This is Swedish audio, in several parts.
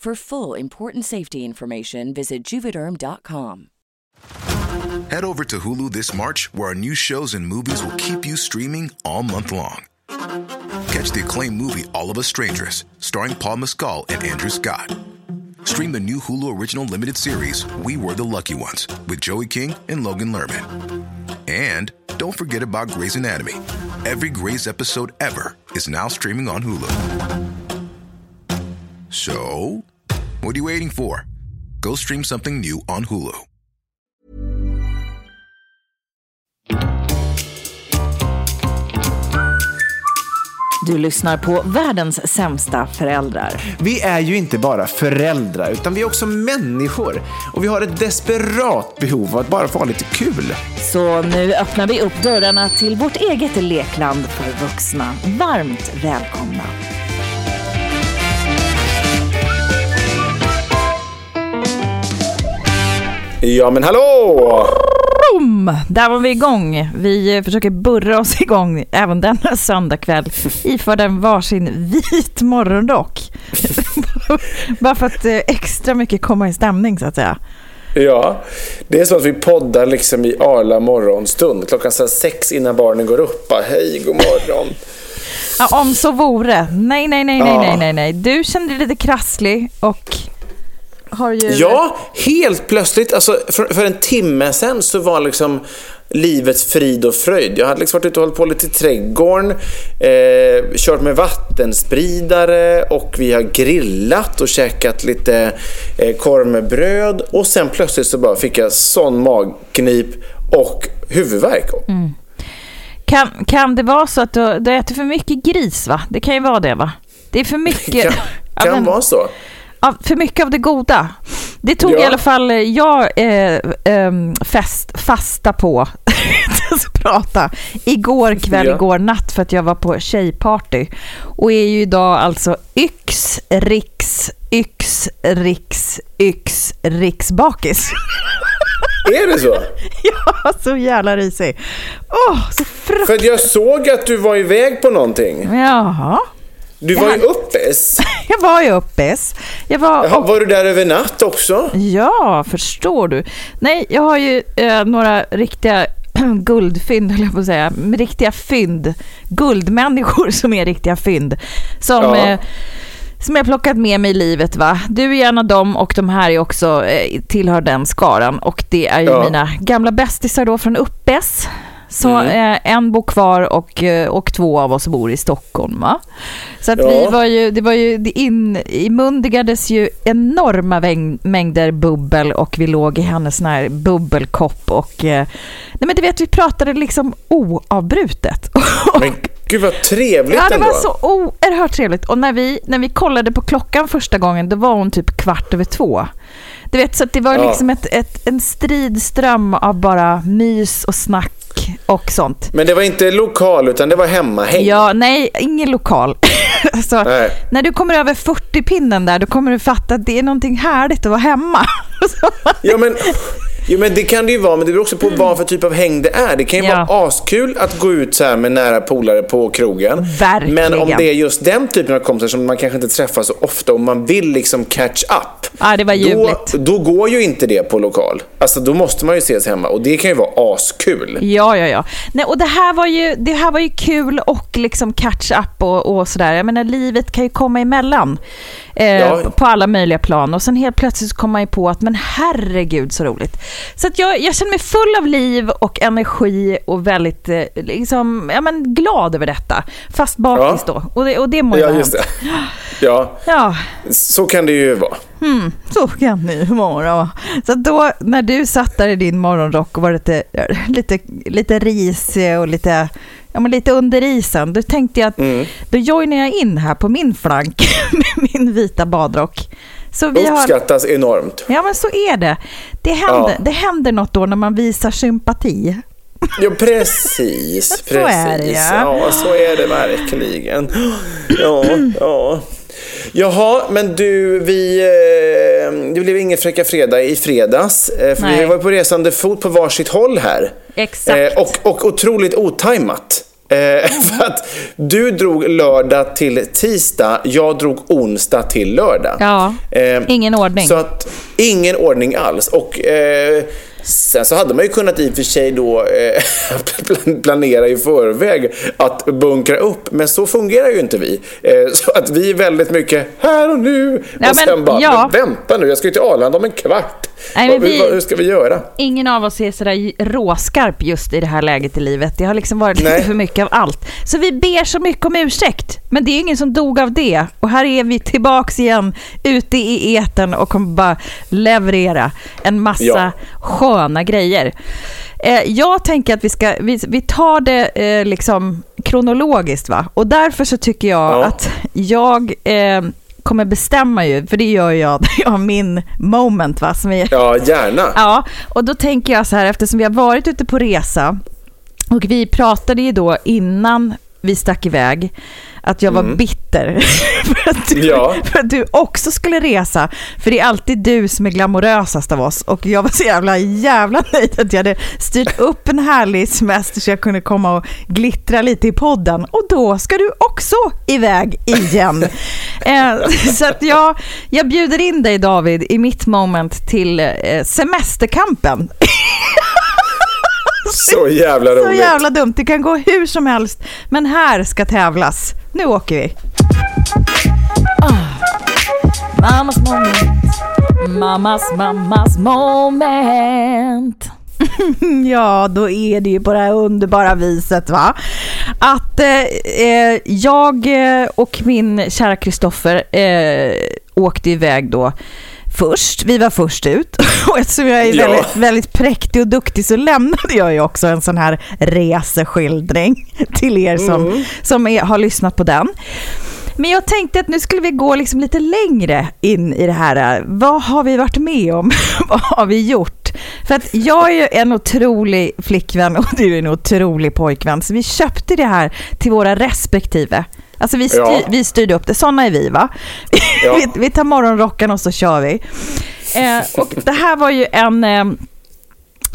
For full important safety information, visit juvederm.com. Head over to Hulu this March, where our new shows and movies will keep you streaming all month long. Catch the acclaimed movie All of Us Strangers, starring Paul Mescal and Andrew Scott. Stream the new Hulu original limited series We Were the Lucky Ones with Joey King and Logan Lerman. And don't forget about Grey's Anatomy. Every Grey's episode ever is now streaming on Hulu. So, what are you waiting for? Go stream something new on Hulu. Du lyssnar på världens sämsta föräldrar. Vi är ju inte bara föräldrar, utan vi är också människor. Och vi har ett desperat behov av att bara få ha lite kul. Så nu öppnar vi upp dörrarna till vårt eget lekland för vuxna. Varmt välkomna. Ja, men hallå! Boom! Där var vi igång. Vi försöker burra oss igång även denna söndagkväll iförd en varsin vit morgonrock. Bara för att eh, extra mycket komma i stämning så att säga. Ja, det är så att vi poddar liksom i arla morgonstund. Klockan så sex innan barnen går upp. Bara, Hej, god morgon. Ja, om så vore. Nej, nej, nej, nej, nej, nej, nej. Du kände dig lite krasslig och har ju... Ja, helt plötsligt. Alltså, för, för en timme sen så var liksom livet frid och fröjd. Jag hade liksom varit ute och hållit på lite i trädgården, eh, kört med vattenspridare och vi har grillat och käkat lite eh, korv med bröd. Och sen plötsligt så bara fick jag sån magknip och huvudvärk. Kan, kan det vara så att du, du äter för mycket gris, va? Det kan ju vara det, va? Det är för mycket... Kan, Ja, kan men- vara så. För mycket av det goda. Det tog Ja. i alla fall jag eh, ehm, fest, fasta på att prata igår kväll, Ja. igår natt för att jag var på tjejparty. Och är ju idag alltså yx, riks, yx, riks, yx, riksbakis. Är det så? ja, så jävla risig. Åh, så För fruktansvärt. att jag såg att du var iväg på någonting. Jaha. Du var ju uppes. Jag var ju uppes. Jag var Jaha, var du där över natt också? Ja, förstår du. Nej, jag har ju eh, några riktiga guldfynd, höll jag på att säga. Riktiga fynd. Guldmänniskor som är riktiga fynd. Som, Ja. eh, som jag plockat med mig i livet. va. Du är en av dem och de här är också eh, tillhör den skaran. Och det är ju Ja. mina gamla bästisar då från Uppes. Så Mm. eh, en bor kvar och, eh, och två av oss bor i Stockholm. Va? Så att Ja. vi var ju, det var ju, det in, inmundigades ju enorma väng, mängder bubbel och vi låg i hennes sån här bubbelkopp och eh, nej men du vet vi pratade liksom oavbrutet. Men gud vad trevligt Ja, det ändå. var så oerhört trevligt. Och när vi, när vi kollade på klockan första gången, då var hon typ kvart över två. Du vet, så att det var Ja. liksom ett, ett, en stridström av bara mys och snack och sånt. Men det var inte lokal utan det var hemmahäng. Ja, nej, ingen lokal. så, Nej. när du kommer över 40-pinnen där, då kommer du fatta att det är någonting härligt att vara hemma. Ja, men, Jo, men det kan det ju vara, men det beror också på vad för typ av häng det är. Det kan ju Ja. vara askul att gå ut så med nära polare på krogen. Verkligen. Men om det är just den typen av kompisar som man kanske inte träffar så ofta och man vill liksom catch up. Ja, det var då, ljuvligt. då går ju inte det på lokal. Alltså då måste man ju ses hemma och det kan ju vara askul. Ja, ja, ja. Nej, och det här var ju, det här var ju kul och liksom catch up och, och sådär. Jag menar, livet kan ju komma emellan eh, Ja. på alla möjliga plan. Och sen helt plötsligt kommer man ju på att men herregud så roligt. Så att jag, jag känner mig full av liv och energi och väldigt eh, liksom, ja, men glad över detta. Fast bakis Ja. då. Och det, och det må ju Ja, just hänt. det. Ja, Ja, så kan det ju vara. så kan det ju vara. Så då när du satt där i din morgonrock och var lite, lite, lite risig och lite, ja, men lite under isen, då tänkte jag att Mm. då joinar jag in här på min flank med min vita badrock. Så vi har, Uppskattas enormt. ja men så är det. Det händer, Ja. det händer något då när man visar sympati. Ja, precis. Så precis. är det, ja. ja. så är det verkligen. Ja, ja. Jaha, men du, vi, eh, det blev ingen Fräcka Fredag i fredags. eh, För vi Nej. var på resande fot på varsitt håll här. Exakt. Eh, Och, och otroligt otajmat. För att du drog lördag till tisdag, jag drog onsdag till lördag. Ja, ingen ordning. Så att ingen ordning alls. Och sen så hade man ju kunnat i och för sig då eh, plan- planera i förväg att bunkra upp. Men så fungerar ju inte vi. Eh, så att vi är väldigt mycket här och nu. Ja, och sen men, bara, ja. vänta nu, jag ska ju till Arlanda om en kvart. Nej, vi- vad- hur ska vi göra? Ingen av oss är sådär råskarp just i det här läget i livet. Det har liksom varit lite Nej. för mycket av allt. Så vi ber så mycket om ursäkt. Men det är ingen som dog av det. Och här är vi tillbaks igen ute i eten och kommer bara leverera en massa Ja. Sköna grejer. Eh, jag tänker att vi, ska, vi, vi tar det eh, liksom kronologiskt va. Och därför så tycker jag Ja. att jag eh, kommer bestämma ju, för det gör jag, jag har min moment va, som är Ja, gärna. Ja, och då tänker jag så här, eftersom vi har varit ute på resa och vi pratade ju då innan vi stack iväg att jag var bitter för, att du, Ja. för att du också skulle resa. För det är alltid du som är glamorösast av oss och jag var så jävla jävla nöjd att jag hade styrt upp en härlig semester så jag kunde komma och glittra lite i podden och då ska du också iväg igen. eh, så att jag, jag bjuder in dig David i mitt moment till eh, semesterkampen. Så jävla Så roligt. jävla dumt, det kan gå hur som helst. Men här ska tävlas. Nu åker vi. Ah. Mammas moment. Mammas, mammas moment. ja, då är det ju på det här underbara viset va. Att eh, eh, jag eh, och min kära Kristoffer eh, åkte iväg då först. Vi var först ut. Och eftersom jag är Ja. väldigt, väldigt präktig och duktig så lämnade jag ju också en sån här reseskildring till er som, som är, har lyssnat på den. Men jag tänkte att nu skulle vi gå liksom lite längre in i det här. Vad har vi varit med om? Vad har vi gjort? För att jag är ju en otrolig flickvän och du är en otrolig pojkvän. Så vi köpte det här till våra respektive. Alltså vi, styr, Ja. vi styrde upp det. Såna är vi va? Ja. vi, vi tar morgonrocken och så kör vi. Eh, och det här var ju en... Eh,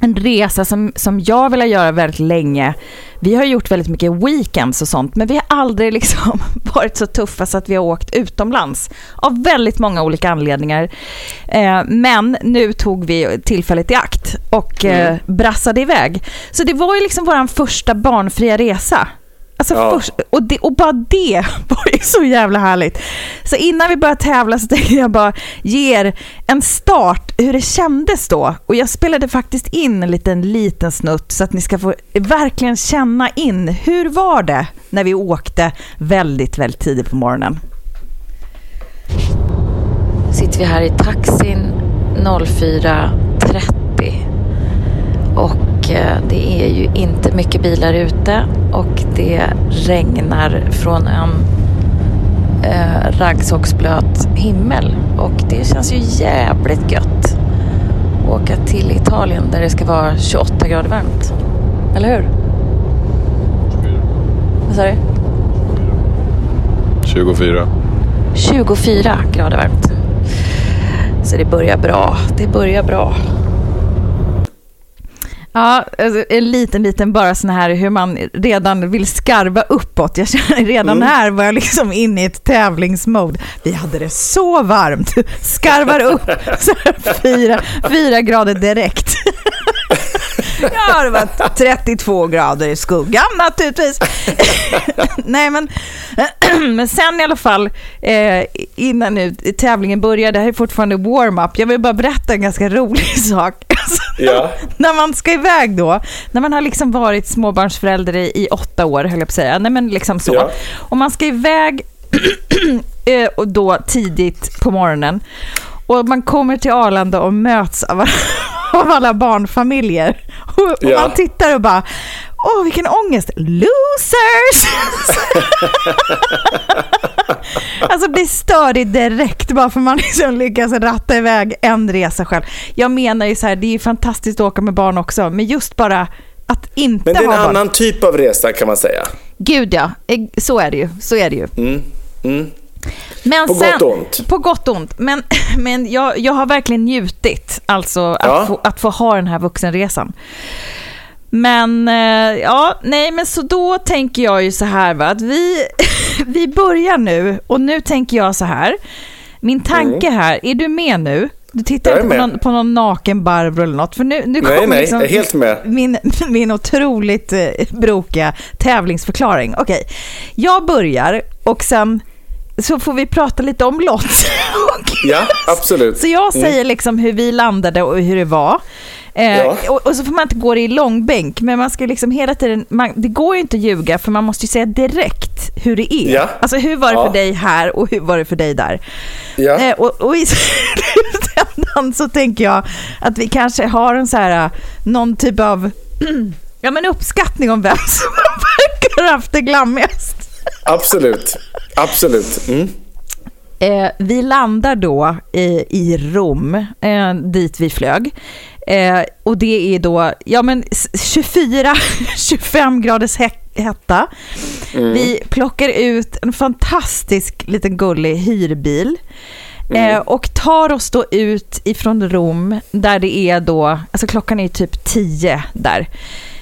en resa som, som jag vill göra väldigt länge. Vi har gjort väldigt mycket weekends och sånt, men vi har aldrig liksom varit så tuffa så att vi har åkt utomlands. Av väldigt många olika anledningar. Eh, men nu tog vi tillfället i akt och eh, brassade iväg. Så det var ju liksom vår första barnfria resa. Alltså Ja. först, och, det, och bara det var ju så jävla härligt. Så innan vi började tävla så tänkte jag bara ge er en start hur det kändes då. Och jag spelade faktiskt in en liten, liten snutt så att ni ska få verkligen känna in hur var det när vi åkte väldigt, väldigt tidigt på morgonen. Sitter vi här i taxin 04.30 och det är ju inte mycket bilar ute och det regnar från en eh, raggsocksblöt himmel och det känns ju jävligt gött. Åka till Italien där det ska vara 28 grader varmt. Eller hur? Vad sa du? 24. 24 grader varmt. Så det börjar bra. Det börjar bra. Ja, alltså, en liten, liten bara sån här hur man redan vill skarva uppåt. Jag känner redan Mm. här var jag liksom inne i ett tävlingsmode. Vi hade det så varmt. Skarvar upp så fyra, fyra grader direkt. Ja, det var 32 grader i skuggan naturligtvis. Nej, men, men sen i alla fall, eh, innan nu tävlingen börjar, det här är fortfarande warm-up. Jag vill bara berätta en ganska rolig sak. Alltså, Ja. när man ska iväg då, när man har liksom varit småbarnsförälder i, i åtta år, höll jag på att säga. Nej, men liksom så. Ja. Och man ska iväg eh, och då tidigt på morgonen. Och man kommer till Arlanda och möts av, av alla barnfamiljer. Och, Ja. man tittar och bara, åh vilken ångest, losers! alltså blir störig direkt bara för man liksom lyckas ratta iväg en resa själv. Jag menar ju så här, det är ju fantastiskt att åka med barn också, men just bara att inte Men det är en ha barn. annan typ av resa kan man säga. Gud ja, Eh, så är det ju. Så är det ju. Mm. Mm. Men På gott och ont. På gott och ont. Men, men jag, jag har verkligen njutit alltså att, Ja. få, att få ha den här vuxenresan. Men eh, ja, nej men så då tänker jag ju så här va, att vi, vi börjar nu och nu tänker jag så här. Min tanke här, är du med nu? Du tittar Mm. Inte på någon, på någon naken Barbro eller något. För nu, nu Nej, kommer nej, liksom jag är helt med. Min, min otroligt eh, brokiga tävlingsförklaring. Okej, jag börjar och sen så får vi prata lite om Lott. Ja, absolut. så jag säger liksom hur vi landade och hur det var. Eh, Ja. och, och så får man inte gå det i långbänk, men man ska liksom hela tiden, man, det går ju inte att ljuga för man måste ju säga direkt hur det är. Ja. Alltså hur var det Ja. för dig här och hur var det för dig där? Ja. Eh, och, och i slutändan så tänker jag att vi kanske har en så här, någon typ av ja, men uppskattning om vem som verkar ha haft det glammigast. Absolut. Absolut. Mm. Eh, vi landar då i, i Rom, eh, dit vi flög. Eh, och det är då ja, men 24-25 graders he- hetta. Vi plockar ut en fantastisk liten gullig hyrbil. Eh, och tar oss då ut ifrån Rom där det är då, alltså klockan är typ 10 där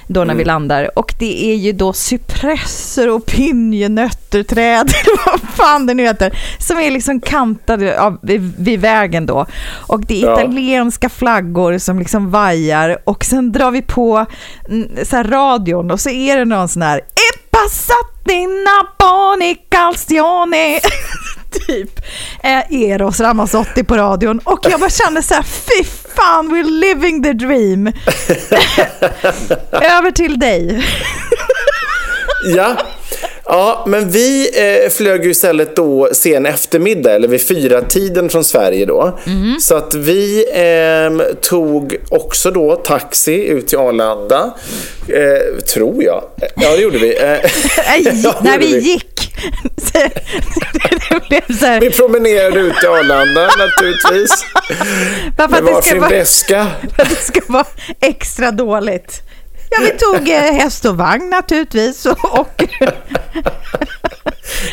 då när vi landar. Och det är ju då cypresser och pinjenötter, träd, vad fan det nu heter, som är liksom kantade av, vid, vid vägen då. Och det är Ja. italienska flaggor som liksom vajar och sen drar vi på mm, så här radion och så är det någon sån här E Napoli calcione typ eh, Eros Ramazzotti på radion och jag bara kände så här fy fan we're living the dream. Över till dig. Ja. Ja, men vi eh, flög ju istället då sen eftermiddag, eller vid fyra tiden från Sverige då. Så att vi ehm, tog också då taxi ut till Arlanda. Eh, tror jag. Ja, det gjorde vi. Eh, Nej, Ja, det när gjorde vi. gick. Så, det blev så här, vi promenerade ut till Arlanda naturligtvis. bara för Med varsin vara väska. för att det ska vara extra dåligt. Ja, vi tog eh, häst och vagn naturligtvis. Och, och,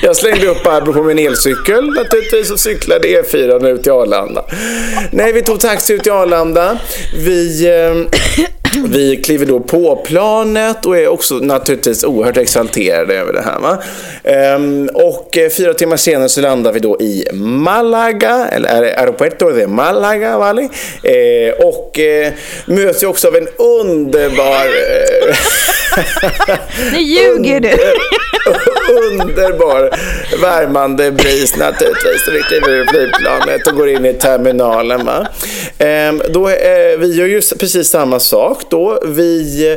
Jag slängde upp Barbro på min elcykel naturligtvis och cyklade E4 ut till Arlanda. Nej, vi tog taxi ut till Arlanda. Vi, eh, vi kliver då på planet och är också naturligtvis oerhört exalterade över det här. Va? Ehm, och eh, fyra timmar senare så landar vi då i Malaga, eller Aer- Aeropuerto de Malaga, vale? Eh, och eh, möts ju också av en underbar... Eh, nu ljuger du. underbar värmande bris naturligtvis. Vi kliver ur flygplanet och går in i terminalen. Va? Ehm, då, eh, vi gör ju precis samma sak då. Vi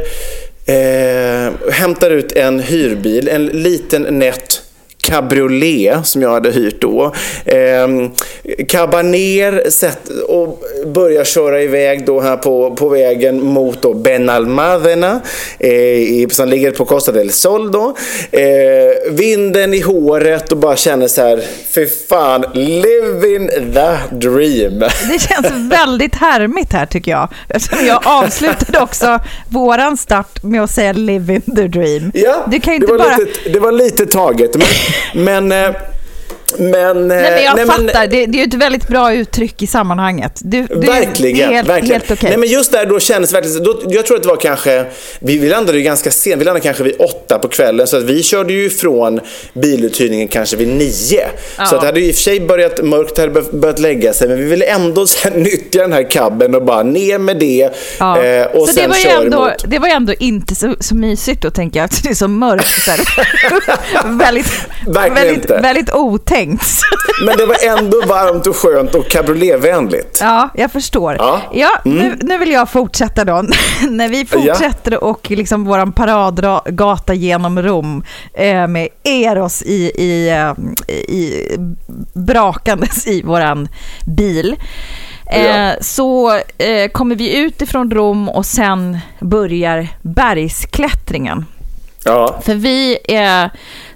eh, hämtar ut en hyrbil, en liten nätt cabriolet som jag hade hyrt då. Eh, kabbar ner sätt, och börjar köra iväg då här på, på vägen mot då Benalmadena eh, som ligger på Costa del Sol då. Eh, vinden i håret och bara känner så här, för fan, living the dream. Det känns väldigt härmigt här tycker jag. Eftersom jag avslutade också våran start med att säga living the dream. Ja, du kan ju det, inte var bara... lite, det var lite taget. Men, men, eh, men, Nej, men jag nej, fattar, men, det, det är ju ett väldigt bra uttryck i sammanhanget. Du, du, Verkligen, det är helt, verkligen. helt okej. Nej, men just där då kändes verkligen, då, jag tror att det var kanske, vi, vi landade ju ganska sent, vi landade kanske vid åtta på kvällen så att vi körde ju ifrån biluthyrningen kanske vid nio. Ja. Så att det hade ju i och för sig börjat, mörkt hade bör- börjat lägga sig men vi ville ändå sen nyttja den här cabben och bara ner med det Ja. eh, och så sen det var, ju ändå, emot. det var ju ändå inte så, så mysigt då, tänker jag, att det är så mörkt. Så väldigt, väldigt, väldigt otänkt. Men det var ändå varmt och skönt och cabrioletvänligt. Ja, jag förstår. Ja. Ja, nu, nu vill jag fortsätta då. När vi fortsätter och liksom våran paradgata genom Rom eh, med Eros i, i, eh, i brakandes i våran bil. Eh, Ja. Så eh, kommer vi ut ifrån Rom och sen börjar bergsklättringen. Ja. För vi eh,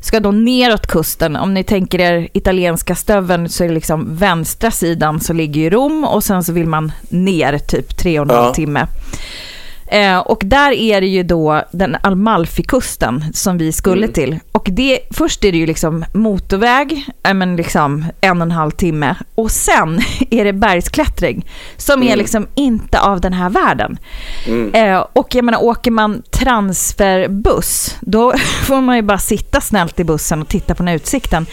ska då neråt kusten. Om ni tänker er italienska stöveln så är det liksom vänstra sidan så ligger ju Rom och sen så vill man ner typ tre och en halv Ja. timme. Eh, och där är det ju då den Amalfikusten som vi skulle Mm. till. Och det, först är det ju liksom motorväg, äh, men liksom en och en halv timme. Och sen är det bergsklättring som är Mm. liksom inte av den här världen. Mm. Eh, och jag menar, åker man transferbuss, då får man ju bara sitta snällt i bussen och titta på den här utsikten.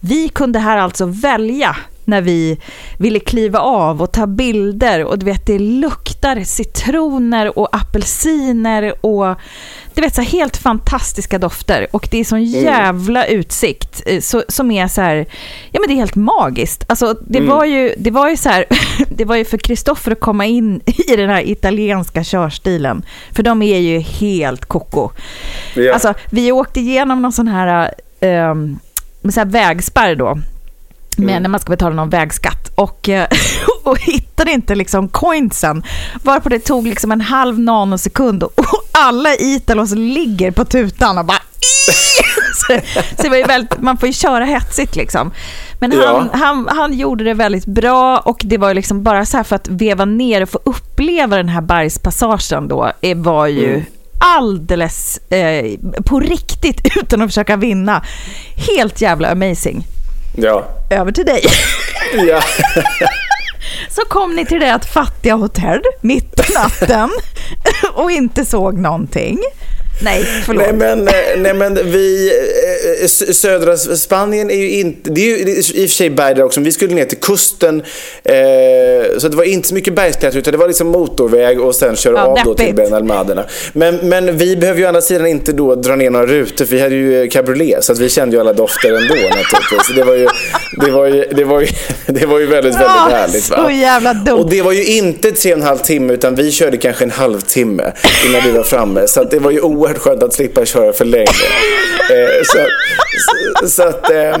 Vi kunde här alltså välja när vi ville kliva av och ta bilder och du vet det luktar citroner och apelsiner och du vet så helt fantastiska dofter och det är sån jävla utsikt eh, så, som är så här, ja men det är helt magiskt. Alltså det var ju, det var ju så här, det var ju för Kristoffer att komma in i den här italienska körstilen, för de är ju helt koko. Ja. Alltså vi åkte igenom någon sån här, um, med så här vägspärr då, med, när man ska betala någon vägskatt och, eh, och hittade inte liksom coinsen. Varpå det tog liksom en halv nanosekund och, alla Italos ligger på tutan och bara så, så det var ju väldigt, man får ju köra hetsigt liksom. Men han, Ja. han, han gjorde det väldigt bra och det var ju liksom bara så här för att veva ner och få uppleva den här bergspassagen då eh, var ju Mm. alldeles eh, på riktigt utan att försöka vinna. Helt jävla amazing. Ja. Över till dig. ja. Så kom ni till det att fattiga hotell mitt på natten och inte såg någonting. Nej, förlåt. Nej men, eh, nej men vi, eh, södra Spanien är ju inte, det är ju i och för sig berg där också, men vi skulle ner till kusten. Eh, så det var inte så mycket bergsklättring utan det var liksom motorväg och sen köra Ja, av då till. Benalmaderna. Men, men vi behöver ju å andra sidan inte då dra ner några rutor för vi hade ju eh, cabriolet så att vi kände ju alla dofter ändå naturligtvis. Det var ju, det var ju, det var ju, det var ju väldigt, väldigt Ja, härligt. Va? så jävla dumt. Och det var ju inte tre och en halv timme utan vi körde kanske en halvtimme innan vi var framme. Så att det var ju oerhört skönt att slippa köra för länge. Eh, så, så, så att, eh,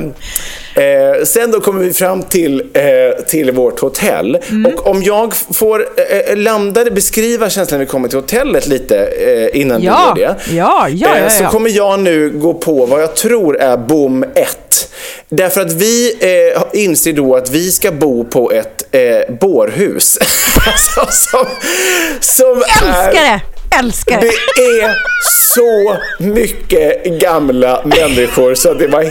eh, sen då kommer vi fram till, eh, till vårt hotell. Mm. Och om jag får eh, landa, beskriva känslan när vi kommer till hotellet lite eh, innan Ja, du gör det. ja, ja, Eh, ja, Så ja. kommer jag nu gå på vad jag tror är bom 1. Därför att vi eh, inser då att vi ska bo på ett eh, bårhus. alltså, som, som Älskar är, det! Älskar det det! är så mycket gamla människor så det var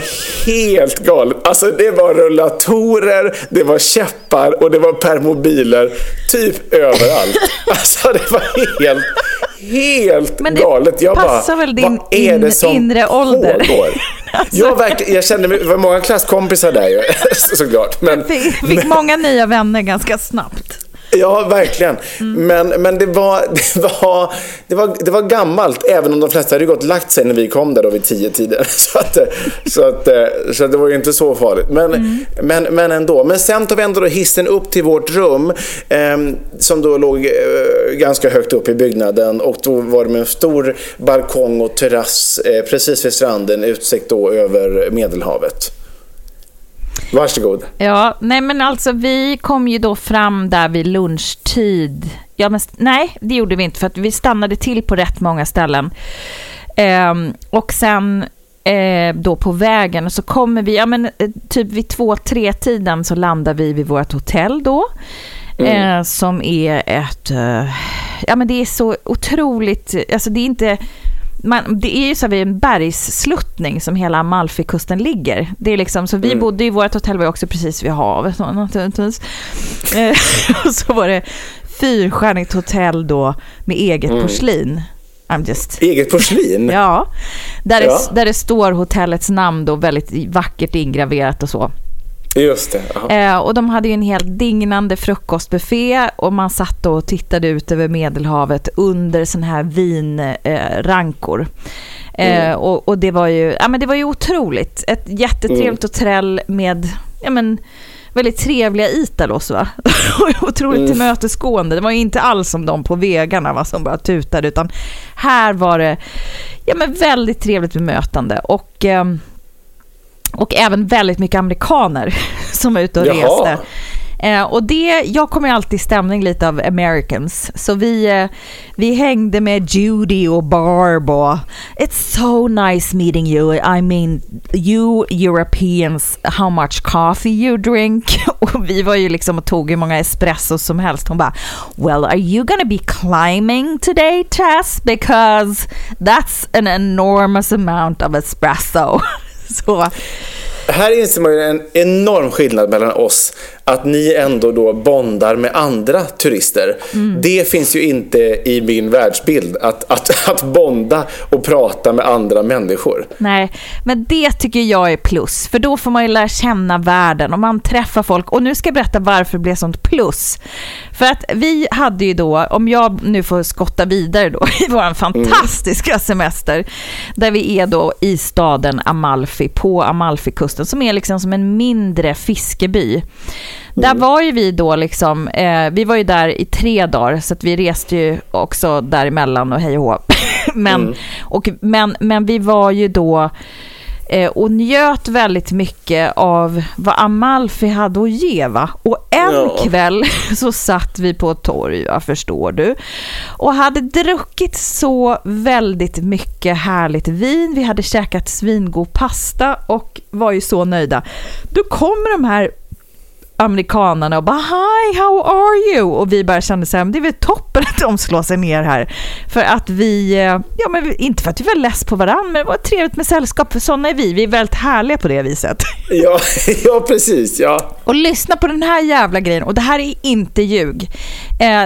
helt galet. Alltså det var rullatorer, det var käppar och det var permobiler typ överallt. Alltså det var helt, helt Men det galet. Jag passar bara, väl din in- inre ålder?" pågår? Jag, verkligen, jag kände mig, det var många klasskompisar där ju, såklart. Men, Fick, fick många nya vänner ganska snabbt. Ja, verkligen. Men, men det, var, det, var, det, var, det var gammalt, även om de flesta hade gått och lagt sig när vi kom där då vid tio tiden. Så, att, så, att, så att det var ju inte så farligt. Men, men, men ändå. Men sen tar vi ändå då hissen upp till vårt rum eh, som då låg eh, ganska högt upp i byggnaden och då var det med en stor balkong och terrass eh, precis vid stranden, utsikt då över Medelhavet. Varsågod. Ja, nej men alltså vi kom ju då fram där vid lunchtid. Ja, men nej, det gjorde vi inte för att vi stannade till på rätt många ställen. Ehm, och sen eh, då på vägen och så kommer vi, ja men eh, typ vid två, tre tiden så landar vi vid vårt hotell då. Eh, som är ett, eh, ja men det är så otroligt, alltså det är inte, man, det är ju så vid en bergssluttning som hela Amalfikusten ligger. Det är liksom, så vi Mm. bodde i vårt hotell var ju också precis vid havet naturligtvis. Eh, och så var det fyrstjärnigt hotell då med eget Mm. porslin. I'm just... Eget porslin? Ja, där, Ja. Det, där det står hotellets namn då väldigt vackert ingraverat och så. Just det. Eh, och de hade ju en helt dignande frukostbuffé och man satt och tittade ut över Medelhavet under sån här vinrankor. Eh, och, och det var ju, ja men det var ju otroligt. Ett jättetrevligt hotell med, ja men väldigt trevliga Italos va. Otroligt Mm. tillmötesgående. Det var ju inte alls som de på vägarna va, som bara tutade utan här var det, ja men väldigt trevligt bemötande och ehm, och även väldigt mycket amerikaner som var ute och Jaha. reste. Eh, och det, jag kommer ju alltid i stämning lite av Americans. Så vi, eh, vi hängde med Judy och Barb och It's so nice meeting you. I mean, you Europeans, how much coffee you drink. Och vi var ju liksom och tog hur många espressos som helst. Hon bara, well are you gonna be climbing today Tess? Because that's an enormous amount of espresso. Så Här inser man ju en enorm skillnad mellan oss. Att ni ändå då bondar med andra turister. Mm. Det finns ju inte i min världsbild. Att, att, att bonda och prata med andra människor. Nej, men det tycker jag är plus. För då får man ju lära känna världen och man träffar folk. Och nu ska jag berätta varför det blev sånt plus. För att vi hade ju då, om jag nu får skotta vidare då, i vår fantastiska semester, där vi är då i staden Amalfi, på Amalfikusten, som är liksom som en mindre fiskeby. Där var ju vi då liksom, eh, vi var ju där i tre dagar så att vi reste ju också däremellan och hej och men, och, men, men vi var ju då eh, och njöt väldigt mycket av vad Amalfi hade att ge va? Och en Ja. kväll så satt vi på ett torg, va, förstår du, och hade druckit så väldigt mycket härligt vin. Vi hade käkat svingod pasta och var ju så nöjda. Då kommer de här amerikanerna och bara Hi, how are you? Och vi bara kände så här, det är väl toppen att de slår sig ner här. För att vi, eh, ja men inte för att vi var less på varandra, men det var trevligt med sällskap, för sådana är vi. Vi är väldigt härliga på det viset. Ja, ja precis. Ja. Och lyssna på den här jävla grejen, och det här är inte ljug. Eh,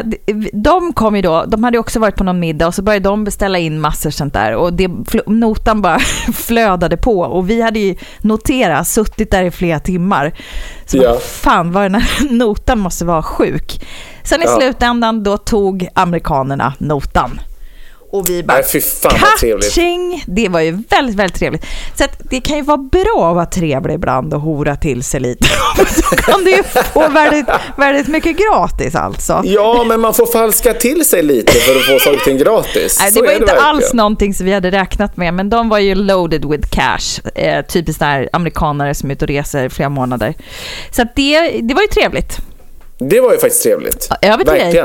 de kom ju då, de hade också varit på någon middag och så började de beställa in massor sånt där och det, notan bara flödade på och vi hade ju noterat, suttit där i flera timmar. Så Ja. fan, vad den här notan måste vara sjuk. Sen i Ja. slutändan då tog amerikanerna notan. Och vi bara, Nej, fy fan vad trevligt. Det var ju väldigt, väldigt trevligt. Så det kan ju vara bra att vara trevlig ibland och hora till sig lite. Då kan du ju få väldigt, väldigt mycket gratis alltså. ja, men man får falska till sig lite för att få saker och ting gratis. Nej, Så det var är inte verkligen. alls någonting som vi hade räknat med, men de var ju loaded with cash. Eh, typiskt där amerikanare som är ute och reser flera månader. Så det, det var ju trevligt. Det var ju faktiskt trevligt. Över till dig.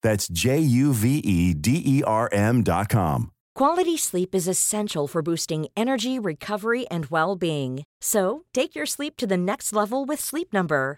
That's J U V E D E R M.com. Quality sleep is essential for boosting energy, recovery, and well being. So, take your sleep to the next level with Sleep Number.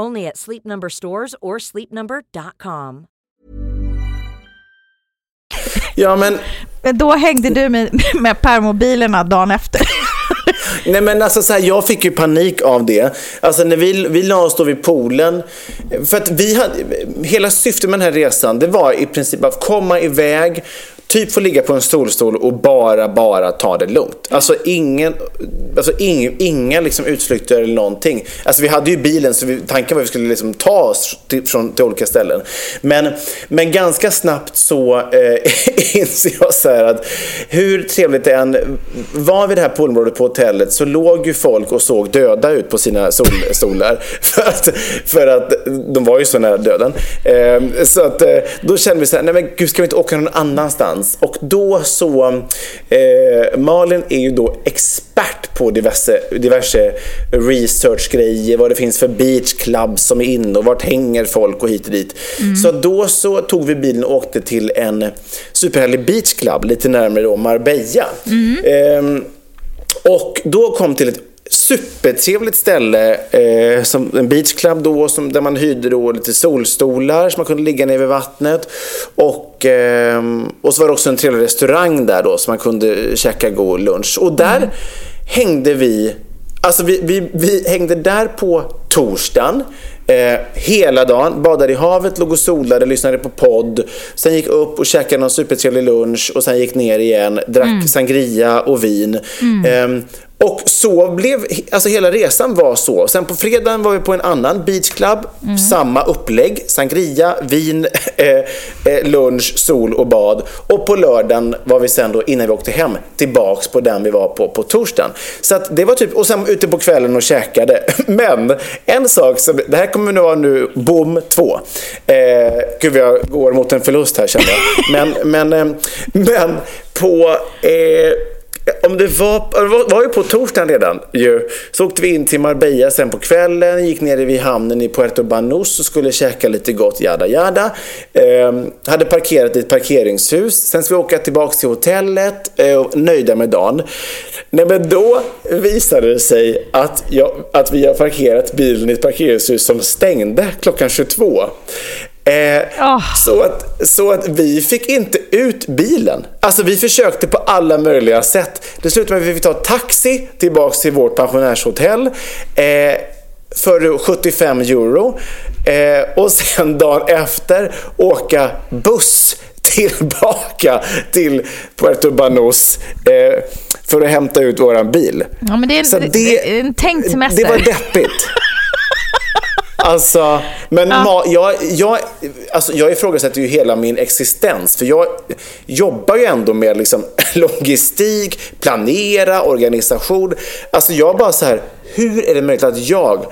Only at Sleep Number stores or sleepnumber.com. Ja, men Då hängde du med, med permobilerna dagen efter. Nej men alltså så här, jag fick ju panik av det. Alltså när vi, vi la oss då vid poolen. För att vi hade, hela syftet med den här resan det var i princip att komma iväg, typ få ligga på en solstol och bara, bara ta det lugnt. Alltså ingen, alltså ing, inga liksom utflykter eller någonting. Alltså vi hade ju bilen så vi, tanken var att vi skulle liksom ta oss till, från, till olika ställen. Men, men ganska snabbt så eh, inser jag så här att hur trevligt det än var vid det här poolområdet på hotellet så låg ju folk och såg döda ut på sina solstolar. För att, för att de var ju så nära döden. Eh, så att eh, då kände vi så här, nej men gud ska vi inte åka någon annanstans? Och då så, eh, Malin är ju då expert på diverse, diverse researchgrejer, vad det finns för beachclubs som är inne och vart hänger folk och hit och dit. Så då så tog vi bilen och åkte till en superhärlig beachclub lite närmare då Marbella. Ehm, och då kom till ett supertrevligt ställe, eh, som en beachclub då, som, där man hyrde då lite solstolar så man kunde ligga nere vid vattnet. Och, eh, och så var det också en trevlig restaurang där då så man kunde käka god lunch. Och där hängde vi, alltså vi, vi, vi hängde där på torsdagen. Eh, hela dagen, badade i havet, låg och solade, lyssnade på podd. Sen gick upp och käkade någon supertrevlig lunch och sen gick ner igen, drack sangria och vin. Ehm, och så blev, alltså hela resan var så. Sen på fredagen var vi på en annan beachclub, samma upplägg, sangria, vin, eh, eh, lunch, sol och bad. Och på lördagen var vi sen då, innan vi åkte hem, tillbaks på den vi var på på torsdagen. Så att det var typ, och sen ute på kvällen och käkade. Men en sak som, det här kommer nu vara nu boom två. Eh, gud jag går mot en förlust här känner jag. Men, men, eh, men på eh, om det var, det var, var ju på torsdagen redan ju. Så åkte vi in till Marbella sen på kvällen, gick ner vid hamnen i Puerto Banús och skulle käka lite gott, jada jada. Ehm, hade parkerat i ett parkeringshus. Sen ska vi åka tillbaka till hotellet, eh, nöjda med dagen. Nej men då visade det sig att, jag, att vi har parkerat bilen i ett parkeringshus som stängde klockan 22. Eh, Ah. så, att, så att vi fick inte ut bilen. Alltså vi försökte på alla möjliga sätt. Det slutade med att vi fick ta taxi tillbaks till vårt pensionärshotell. Eh, för 75 euro. Eh, och sen dagen efter åka buss tillbaka till Puerto Banús eh, för att hämta ut våran bil. Ja, men det är en, det, är en tänkt semester. Det var deppigt. Alltså, men ma- jag, jag, alltså, jag ifrågasätter ju hela min existens. För jag jobbar ju ändå med liksom, logistik, planera, organisation. Alltså jag bara så här, hur är det möjligt att jag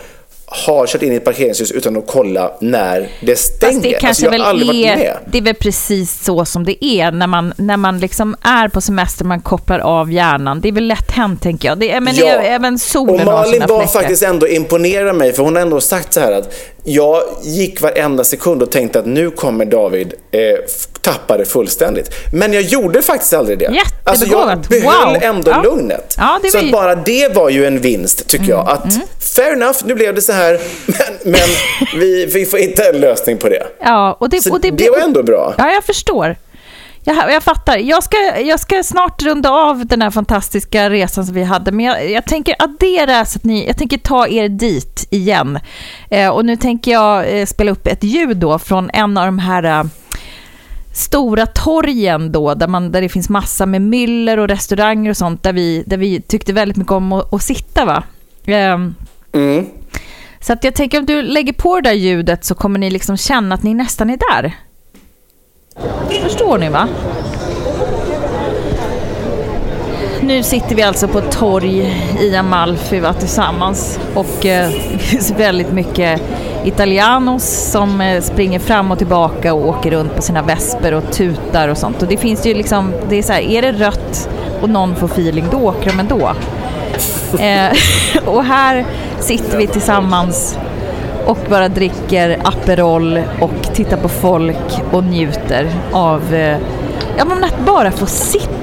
har kört in i ett parkeringshus utan att kolla när det stänger? Fast det kanske alltså, jag väl har aldrig varit är, med. det är väl precis så som det är när man, när man liksom är på semester, man kopplar av hjärnan. Det är väl lätt hänt tänker jag. Det är, men Ja. även solen Och har Malin sina var fläckar. faktiskt ändå imponerad mig för hon har ändå sagt så här att jag gick varenda sekund och tänkte att nu kommer David eh, tappa det fullständigt. Men jag gjorde faktiskt aldrig det. Alltså jag behöll Wow. ändå Ja. lugnet. Ja, så ju- bara det var ju en vinst tycker jag. Att fair enough, nu blev det så här. Men, men vi, vi får hitta en lösning på det. Ja, och det, Så och det, det var ändå bra. Ja, jag förstår. Jag, jag fattar. Jag ska, jag ska snart runda av den här fantastiska resan som vi hade, men jag, jag tänker addera så att ni, jag tänker ta er dit igen. Eh, och nu tänker jag eh, spela upp ett ljud då från en av de här eh, stora torgen då, där, man, där det finns massa med myller och restauranger och sånt, där vi, där vi tyckte väldigt mycket om att, att sitta. va? Ehm, Mm så att jag tänker om du lägger på det där ljudet så kommer ni liksom känna att ni nästan är där. Förstår ni va? Nu sitter vi alltså på ett torg i Amalfi va, tillsammans och eh, det finns väldigt mycket italianos som eh, springer fram och tillbaka och åker runt på sina vesper och tutar och sånt. Och det finns ju liksom, det är så här, är det rött och någon får feeling då åker de ändå. Eh, och här sitter vi tillsammans och bara dricker Aperol och tittar på folk och njuter av eh, ja, men att bara få sitta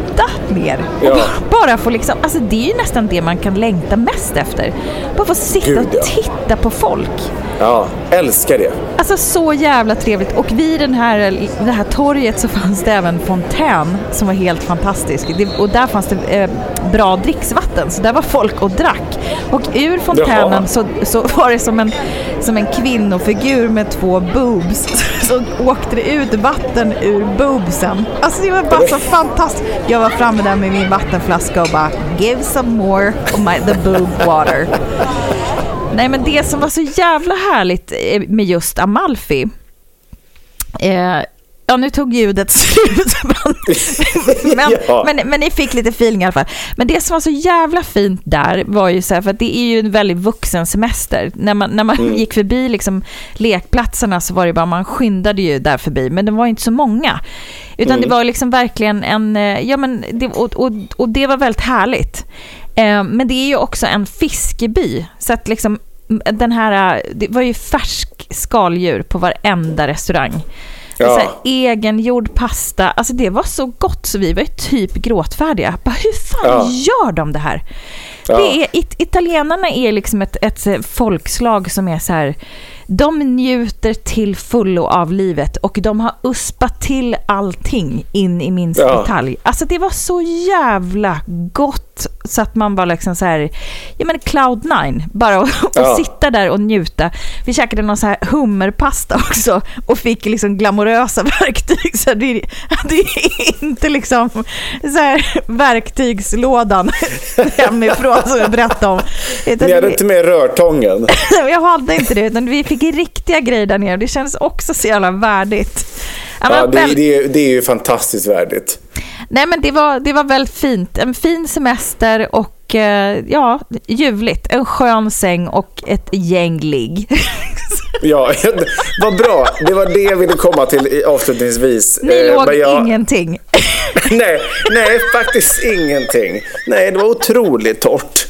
ner. Och Ja. bara få liksom, alltså det är ju nästan det man kan längta mest efter. Bara få sitta Gud, ja. och titta på folk. Ja, älskar det. Alltså så jävla trevligt. Och vid den här, det här torget så fanns det även fontän som var helt fantastisk. Det, och där fanns det eh, bra dricksvatten, så där var folk och drack. Och ur fontänen Jaha. så, så var det som en, som en kvinnofigur med två boobs. Så åkte det ut vatten ur boobsen. Alltså det var bara så fantastiskt. Jag var framme där med min vattenflaska och bara give some more of my, the boob water. Nej men det som var så jävla härligt eh, med just Amalfi. Eh, ja nu tog ljudet slut. men, Ja. men, men ni fick lite feeling i alla fall. Men det som var så jävla fint där var ju så här, för att det är ju en väldigt vuxen semester. När man, när man gick förbi liksom lekplatserna så var det bara, man skyndade ju där förbi, men det var inte så många. Utan det var liksom verkligen en, eh, ja men, det, och, och, och det var väldigt härligt. Eh, men det är ju också en fiskeby, så att liksom den här, eh, det var ju färsk skaldjur på varenda restaurang. Ja. Här, egengjord pasta, alltså det var så gott så vi var typ gråtfärdiga. Bara, hur fan Ja. gör de det här? Ja. Det är, it, italienarna är liksom ett, ett folkslag som är så här, de njuter till fullo av livet och de har uspat till allting in i minsta Ja. detalj. Alltså det var så jävla gott så att man var liksom så här, ja men cloud nine, bara att att Ja. sitta där och njuta. Vi käkade någon så här hummerpasta också och fick liksom glamorösa verktyg. Så det, det är inte liksom så här verktygslådan hemifrån som jag berättade om. Utan Ni hade vi- inte med rörtången? jag hade inte det, utan vi fick riktiga grejer där nere. Det kändes också så jävla värdigt. Ja, det, det, det är ju fantastiskt värdigt. Nej, men det var, det var väldigt fint. En fin semester och eh, ja, ljuvligt. En skön säng och ett gäng ligg. Ja, vad bra. Det var det jag ville komma till avslutningsvis. Ni Eh, låg men jag- ingenting. Nej, nej, faktiskt ingenting. Nej, det var otroligt torrt.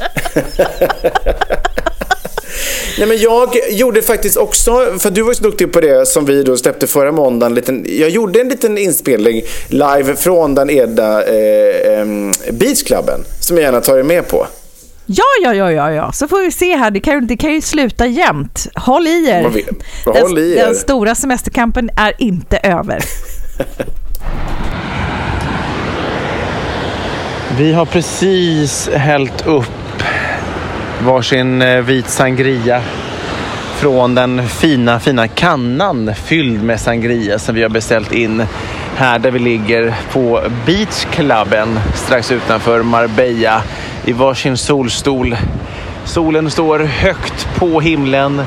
Nej, men jag gjorde faktiskt också, för du var ju så duktig på det som vi då släppte förra måndagen. en Liten, jag gjorde en liten inspelning live från den Eda eh, Beachklubben som jag gärna tar er med på. Ja, ja, ja, ja, ja. Så får vi se här. Det kan, ju- det kan ju sluta jämnt. Håll i er. Den, Håll i er. den stora semesterkampen är inte över. Vi har precis hällt upp varsin eh, vit sangria från den fina, fina kannan fylld med sangria som vi har beställt in här där vi ligger på Beachklubben strax utanför Marbella i varsin solstol. Solen står högt på himlen,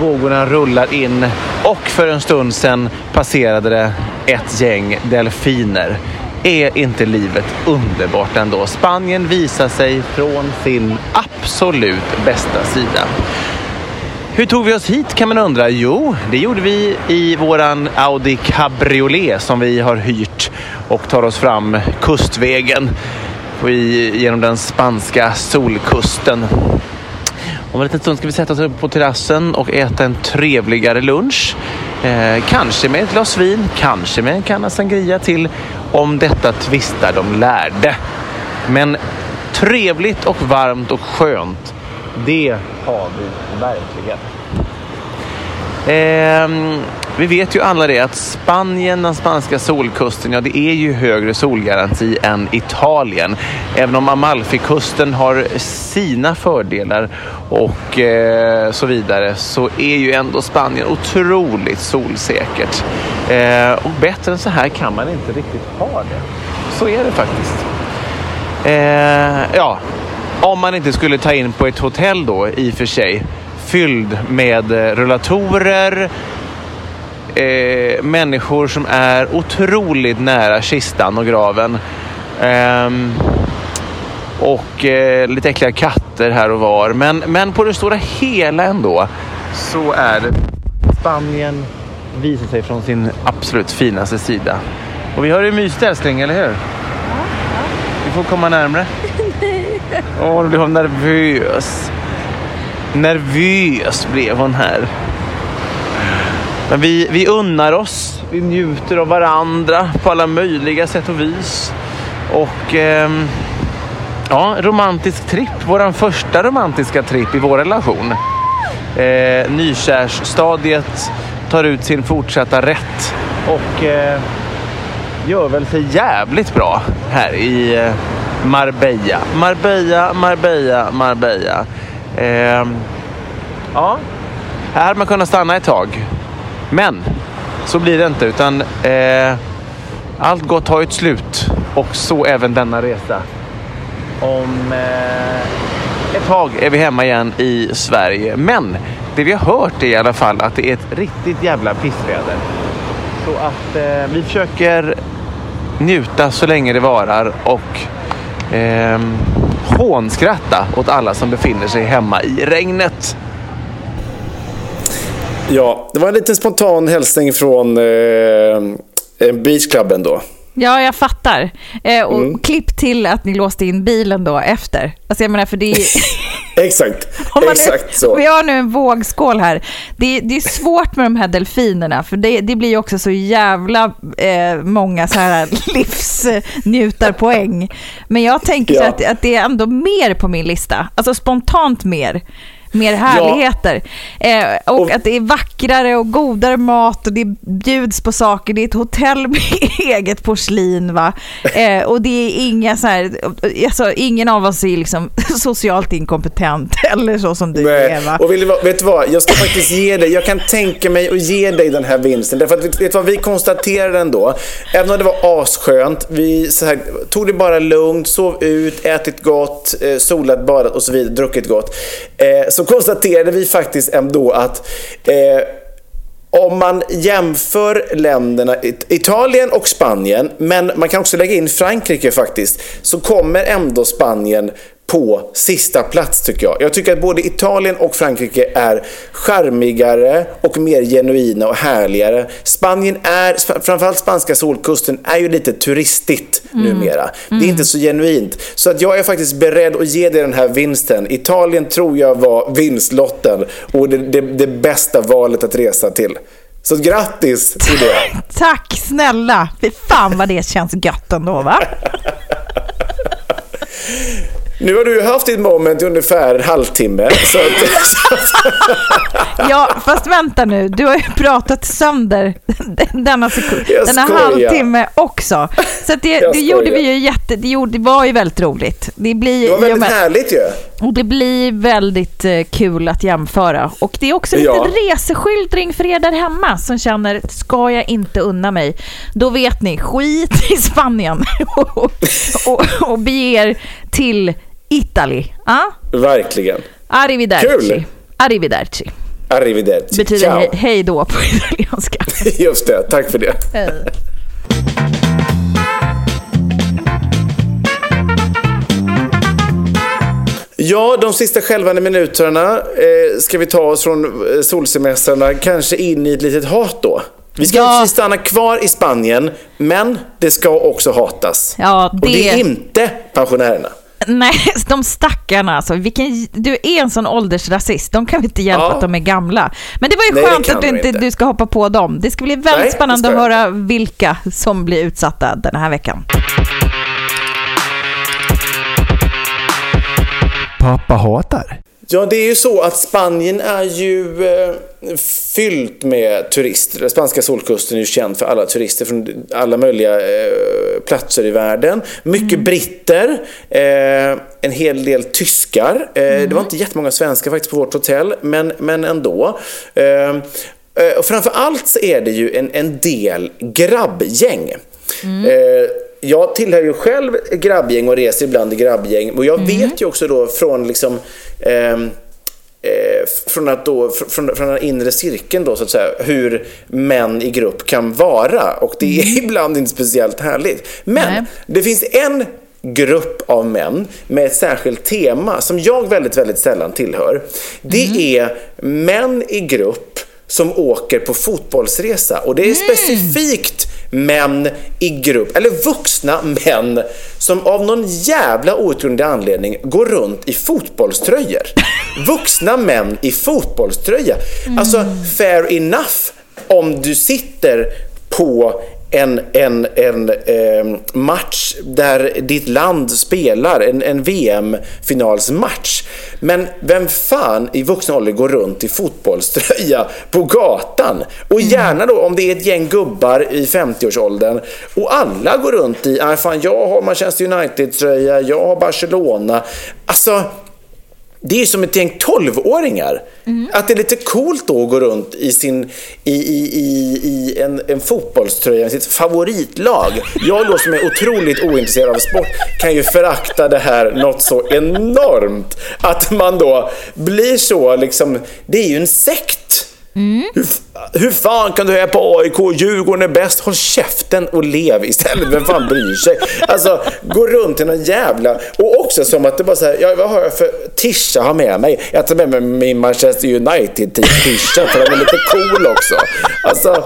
vågorna rullar in och för en stund sedan passerade det ett gäng delfiner. Är inte livet underbart ändå? Spanien visar sig från sin absolut bästa sida. Hur tog vi oss hit kan man undra? Jo, det gjorde vi i våran Audi Cabriolet som vi har hyrt och tar oss fram kustvägen i, genom den spanska solkusten. Om en liten stund ska vi sätta oss upp på terrassen och äta en trevligare lunch. Eh, kanske med ett glas vin, kanske med en kanna sangria till. Om detta tvistar de lärde. Men trevligt och varmt och skönt, det har vi verkligen. Ehm, vi vet ju alla det att Spanien, den spanska solkusten, ja det är ju högre solgaranti än Italien. Även om Amalfikusten har sina fördelar och eh, så vidare så är ju ändå Spanien otroligt solsäkert. Eh, och bättre än så här kan man inte riktigt ha det. Så är det faktiskt. Eh, ja, om man inte skulle ta in på ett hotell då i och för sig fylld med eh, rullatorer, eh, människor som är otroligt nära kistan och graven. Eh, och eh, lite äckliga katter här och var. Men, men på det stora hela ändå så är det Spanien visar sig från sin absolut finaste sida. Och vi har ju mysigt älskling, eller hur? Får komma närmre. Åh, nu blir hon nervös. Nervös blev hon här. Men vi, vi unnar oss. Vi njuter av varandra på alla möjliga sätt och vis. Och ehm, ja, romantisk tripp. Vår första romantiska tripp i vår relation. Eh, nykärsstadiet tar ut sin fortsatta rätt och eh, gör väl sig jävligt bra här i eh, Marbella. Marbella, Marbella, Marbella. Eh, ja, här hade man kunnat stanna ett tag. Men så blir det inte utan eh, allt gott har ett slut och så även denna resa. Om eh, ett tag är vi hemma igen i Sverige. Men det vi har hört är i alla fall att det är ett riktigt jävla pissväder. Så att eh, vi försöker njuta så länge det varar och eh, hånskratta åt alla som befinner sig hemma i regnet. Ja, det var en liten spontan hälsning från eh, beachklubben då. Ja, jag fattar. Eh, och mm. klipp till att ni låste in bilen då efter. Alltså jag menar, för det är... Exakt, exakt nu, så. Vi har nu en vågskål här. Det, det är svårt med de här delfinerna, för det, det blir ju också så jävla eh, många så här livsnjutarpoäng. Men jag tänker ja. att, att det är ändå mer på min lista. Alltså spontant mer mer härligheter. Ja. Eh, och, och, att det är vackrare och godare mat och det bjuds på saker. Det är ett hotell med eget porslin. Va? Eh, och det är inga så här, alltså, ingen av oss är liksom socialt inkompetent eller så som du Nej. är. Va? Och vill, vet du vad, jag ska faktiskt ge dig, jag kan tänka mig att ge dig den här vinsten. Därför att vet du vad vi konstaterade ändå? Även om det var asskönt, vi här, tog det bara lugnt, sov ut, ätit gott, eh, solat, badat och så vidare, druckit gott. Eh, så konstaterade vi faktiskt ändå att eh, om man jämför länderna, Italien och Spanien, men man kan också lägga in Frankrike faktiskt, så kommer ändå Spanien på sista plats tycker jag. Jag tycker att både Italien och Frankrike är charmigare och mer genuina och härligare. Spanien är, framförallt spanska solkusten, är ju lite turistigt mm. numera. Mm. Det är mm. inte så genuint. Så att jag är faktiskt beredd att ge dig den här vinsten. Italien tror jag var vinstlotten och det, det, det bästa valet att resa till. Så grattis till det. Tack snälla. Fy fan vad det känns gött ändå va? Nu har du haft ditt moment i ungefär en halvtimme. Så ja, fast vänta nu. Du har ju pratat sönder denna, denna halvtimme också. Så det, det gjorde vi ju jätte... Det, gjorde, det var ju väldigt roligt. Det, blir, det var väldigt med, härligt ju. Och det blir väldigt uh, kul att jämföra. Och det är också lite ja. reseskildring för er där hemma som känner, ska jag inte unna mig? Då vet ni, skit i Spanien och, och, och, bege till Italy. Ah? Verkligen. Arrivederci. Kul. Arrivederci. Arrivederci. Betyder Ciao. He hej då på italienska. Just det, tack för det. Ja, de sista skälvande minuterna eh, ska vi ta oss från eh, solsemestrarna kanske in i ett litet hat då. Vi ska ja. stanna kvar i Spanien, men det ska också hatas. Ja, det... Och det är inte pensionärerna. Nej, de stackarna alltså. Vilken, du är en sån åldersrasist. De kan vi inte hjälpa ja. att de är gamla. Men det var ju Nej, skönt att du inte du ska hoppa på dem. Det ska bli väldigt Nej, spännande att höra vilka som blir utsatta den här veckan. Pappa hatar. Ja, det är ju så att Spanien är ju eh, fyllt med turister. Den spanska solkusten är ju känd för alla turister från alla möjliga eh, platser i världen. Mycket mm. britter, eh, en hel del tyskar. Mm. Det var inte jättemånga svenskar faktiskt på vårt hotell, men, men ändå. Och framför allt så är det ju en, en del grabbgäng. Mm jag tillhör ju själv grabbgäng och reser ibland i grabbgäng. Och jag mm. vet ju också då från liksom, ehm, eh, från, att då, från, från den inre cirkeln då, så att säga, hur män i grupp kan vara. Och det är ibland inte speciellt härligt. Men Nej. det finns en grupp av män med ett särskilt tema som jag väldigt, väldigt sällan tillhör. Det är män i grupp som åker på fotbollsresa. Och det är specifikt män i grupp, eller vuxna män som av någon jävla outgrundlig anledning går runt i fotbollströjor. Vuxna män i fotbollströja. Alltså, fair enough om du sitter på en, en, en eh, match där ditt land spelar, en, en VM-finalsmatch. Men vem fan i vuxen ålder går runt i fotbollströja på gatan? Och gärna då om det är ett gäng gubbar i 50-årsåldern och alla går runt i, ah, fan jag har Manchester United-tröja, jag har Barcelona. Alltså, det är som ett gäng 12-åringar. Att det är lite coolt då att gå runt i, sin, i, i, i, i en, en fotbollströja med sitt favoritlag. Jag då som är otroligt ointresserad av sport kan ju förakta det här något så enormt. Att man då blir så liksom, det är ju en sekt. Hur, hur fan kan du heja på AIK? Djurgården är bäst. Håll käften och lev istället. Vem fan bryr sig? Alltså, gå runt i någon jävla... Och också som att det bara så här, ja, vad har jag för tisha har med mig? Jag tar med mig min Manchester United-tisha för den är lite cool också. Alltså,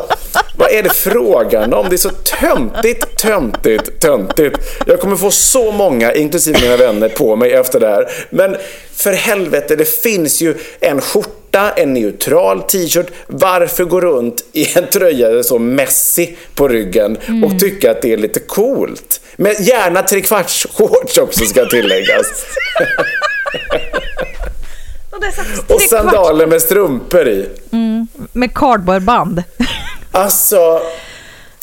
vad är det frågan om? Det är så töntigt, töntigt, töntigt. Jag kommer få så många, inklusive mina vänner, på mig efter det här. Men för helvete, det finns ju en skjorta, en neutral t-shirt. Varför gå runt i en tröja där så Messi på ryggen och tycka att det är lite coolt? Men gärna trekvarts shorts också ska tilläggas. Och, Och sandaler med strumpor i. kvart Med cardboardband. Alltså,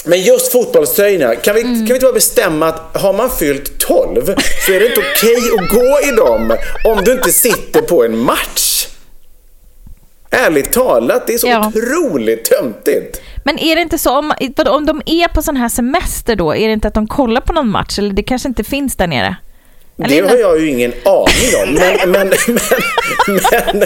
men just fotbollströjorna, kan vi, kan vi inte bara bestämma att har man fyllt 12 så är det inte okej att gå i dem om du inte sitter på en match. Ärligt talat, det är så Ja. otroligt töntigt. Men är det inte så, om, om de är på sån här semester då, är det inte att de kollar på någon match? Eller det kanske inte finns där nere? Eller Det har jag ju ingen aning om. Men, men, men,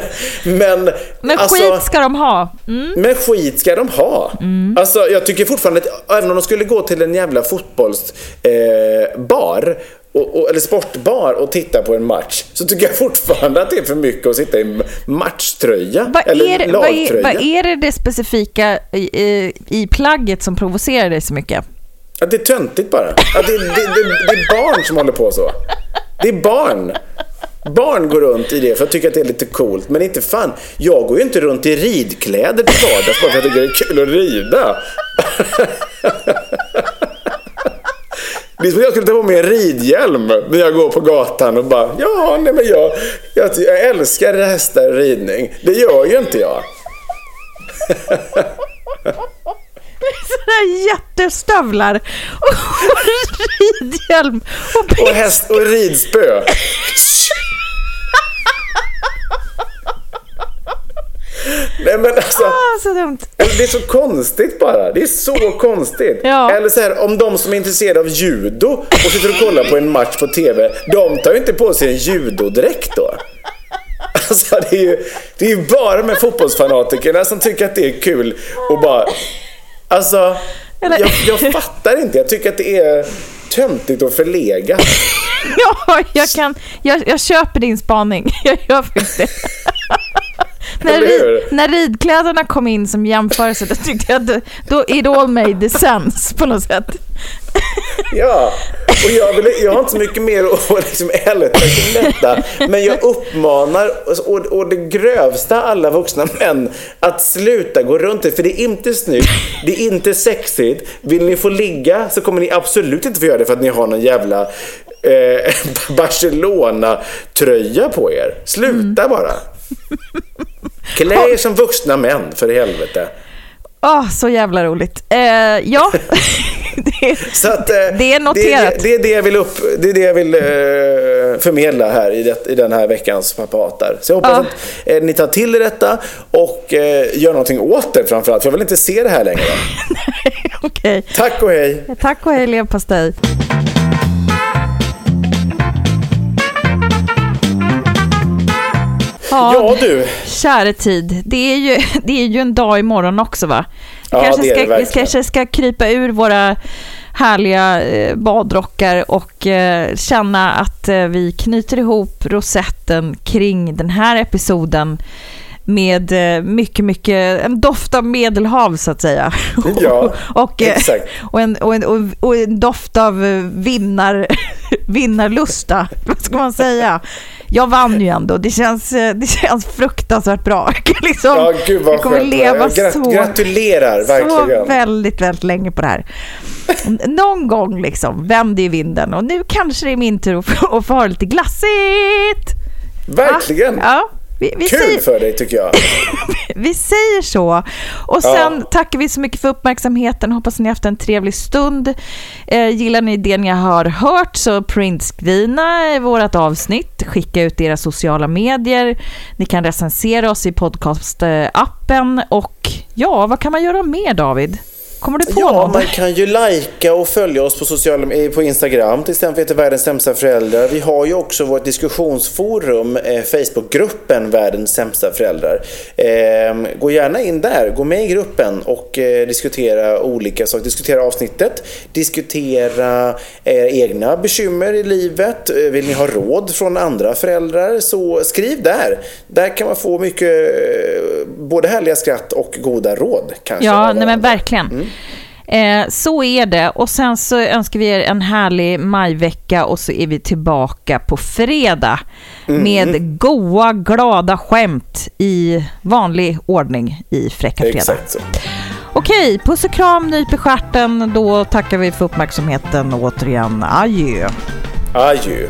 men, men, alltså, skit ska de ha. Mm. Men skit ska de ha. Alltså, jag tycker fortfarande att även om de skulle gå till en jävla fotbollsbar eh, och, och, eller sportbar och titta på en match så tycker jag fortfarande att det är för mycket att sitta i matchtröja Vad eller är, vad, är, lagtröja. vad är det, det specifika i, i, i plagget som provocerar dig så mycket? Att det är töntigt bara. Att det, det, det, det är barn som håller på så. Det är barn. Barn går runt i det för att tycka att det är lite coolt. Men inte fan, jag går ju inte runt i ridkläder till vardags bara för att jag tycker det är kul att rida. Det är som att jag skulle ta på mig en ridhjälm när jag går på gatan och bara ja, nej men jag, jag, jag älskar hästar och ridning. Det gör ju inte jag. Sådana jättestövlar och ridhjälm och Och häst och ridspö. Nej men alltså. Ah, så dumt. Det är så konstigt bara. Det är så konstigt. Ja. Eller så här, om de som är intresserade av judo och sitter och kollar på en match på TV, de tar ju inte på sig en judodräkt då. Alltså det är ju, det är ju bara med fotbollsfanatikerna som tycker att det är kul och bara... Alltså, Eller- jag, jag fattar inte. Jag tycker att det är töntigt och förlegat. Ja, jag, kan, jag, jag köper din spaning. Jag gör faktiskt det. när, rid, när ridkläderna kom in som jämförelse, då tyckte jag att det- då it all made sense på något sätt. Ja, och jag, vill, jag har inte så mycket mer att liksom älta kring detta. Men jag uppmanar och, och det grövsta alla vuxna män att sluta gå runt det. För det är inte snyggt, det är inte sexigt. Vill ni få ligga så kommer ni absolut inte få göra det för att ni har någon jävla eh, Barcelona-tröja på er. Sluta bara. Klä er som vuxna män, för i helvete. Åh, så jävla roligt. Eh, ja, det, Så att, eh, det är noterat. Det, det, det, är det jag vill, upp, det är det jag vill eh, förmedla här i, det, i den här veckans papatar. Så jag hoppas Ja. att eh, ni tar till er detta och eh, gör någonting åt det framförallt. För jag vill inte se det här längre. Okej. Tack och hej! Tack och hej leverpastej. Ja, du. Käre tid, det är, ju, det är ju en dag imorgon också va? Vi, Ja, kanske, ska, vi kanske ska krypa ur våra härliga eh, badrockar och eh, känna att eh, vi knyter ihop rosetten kring den här episoden med mycket, mycket, en doft av medelhav så att säga. Ja, och, exakt. och, en, och, en, och, en doft av vinnar, vinnarlusta, vad ska man säga? Jag vann ju ändå, det känns, eh, det känns fruktansvärt bra. liksom, Ja, gud vad jag kommer skönt. leva Jag grat- så, gratulerar, så verkligen. väldigt, väldigt länge på det här. Någon gång liksom vänder ju vinden och nu kanske det är min tur att få, ha lite glassigt. Verkligen. Ja, vi, vi Kul säger, för dig tycker jag. vi säger så. Och sen tackar vi så mycket för uppmärksamheten. Hoppas ni haft en trevlig stund. Eh, gillar ni det ni har hört så printscreena vårt avsnitt. Skicka ut era sociala medier. Ni kan recensera oss i podcastappen. Och ja, vad kan man göra mer David? Kommer du på Ja, något? man kan ju likea och följa oss på, sociala, eh, på Instagram. Till exempel heter Världens sämsta föräldrar. Vi har ju också vårt diskussionsforum, eh, Facebookgruppen Världens sämsta föräldrar. Eh, gå gärna in där, gå med i gruppen och eh, diskutera olika saker. Diskutera avsnittet, diskutera era egna bekymmer i livet. Eh, Vill ni ha råd från andra föräldrar så skriv där. Där kan man få mycket, eh, både härliga skratt och goda råd. Kanske, Ja, nej men verkligen. Eh, så är det. Och sen så önskar vi er en härlig majvecka och så är vi tillbaka på fredag med goa, glada skämt i vanlig ordning i Fräcka Fredag. Exakt så. Okej, puss och kram, nyp i stjärten. Då tackar vi för uppmärksamheten och återigen adjö. Adjö.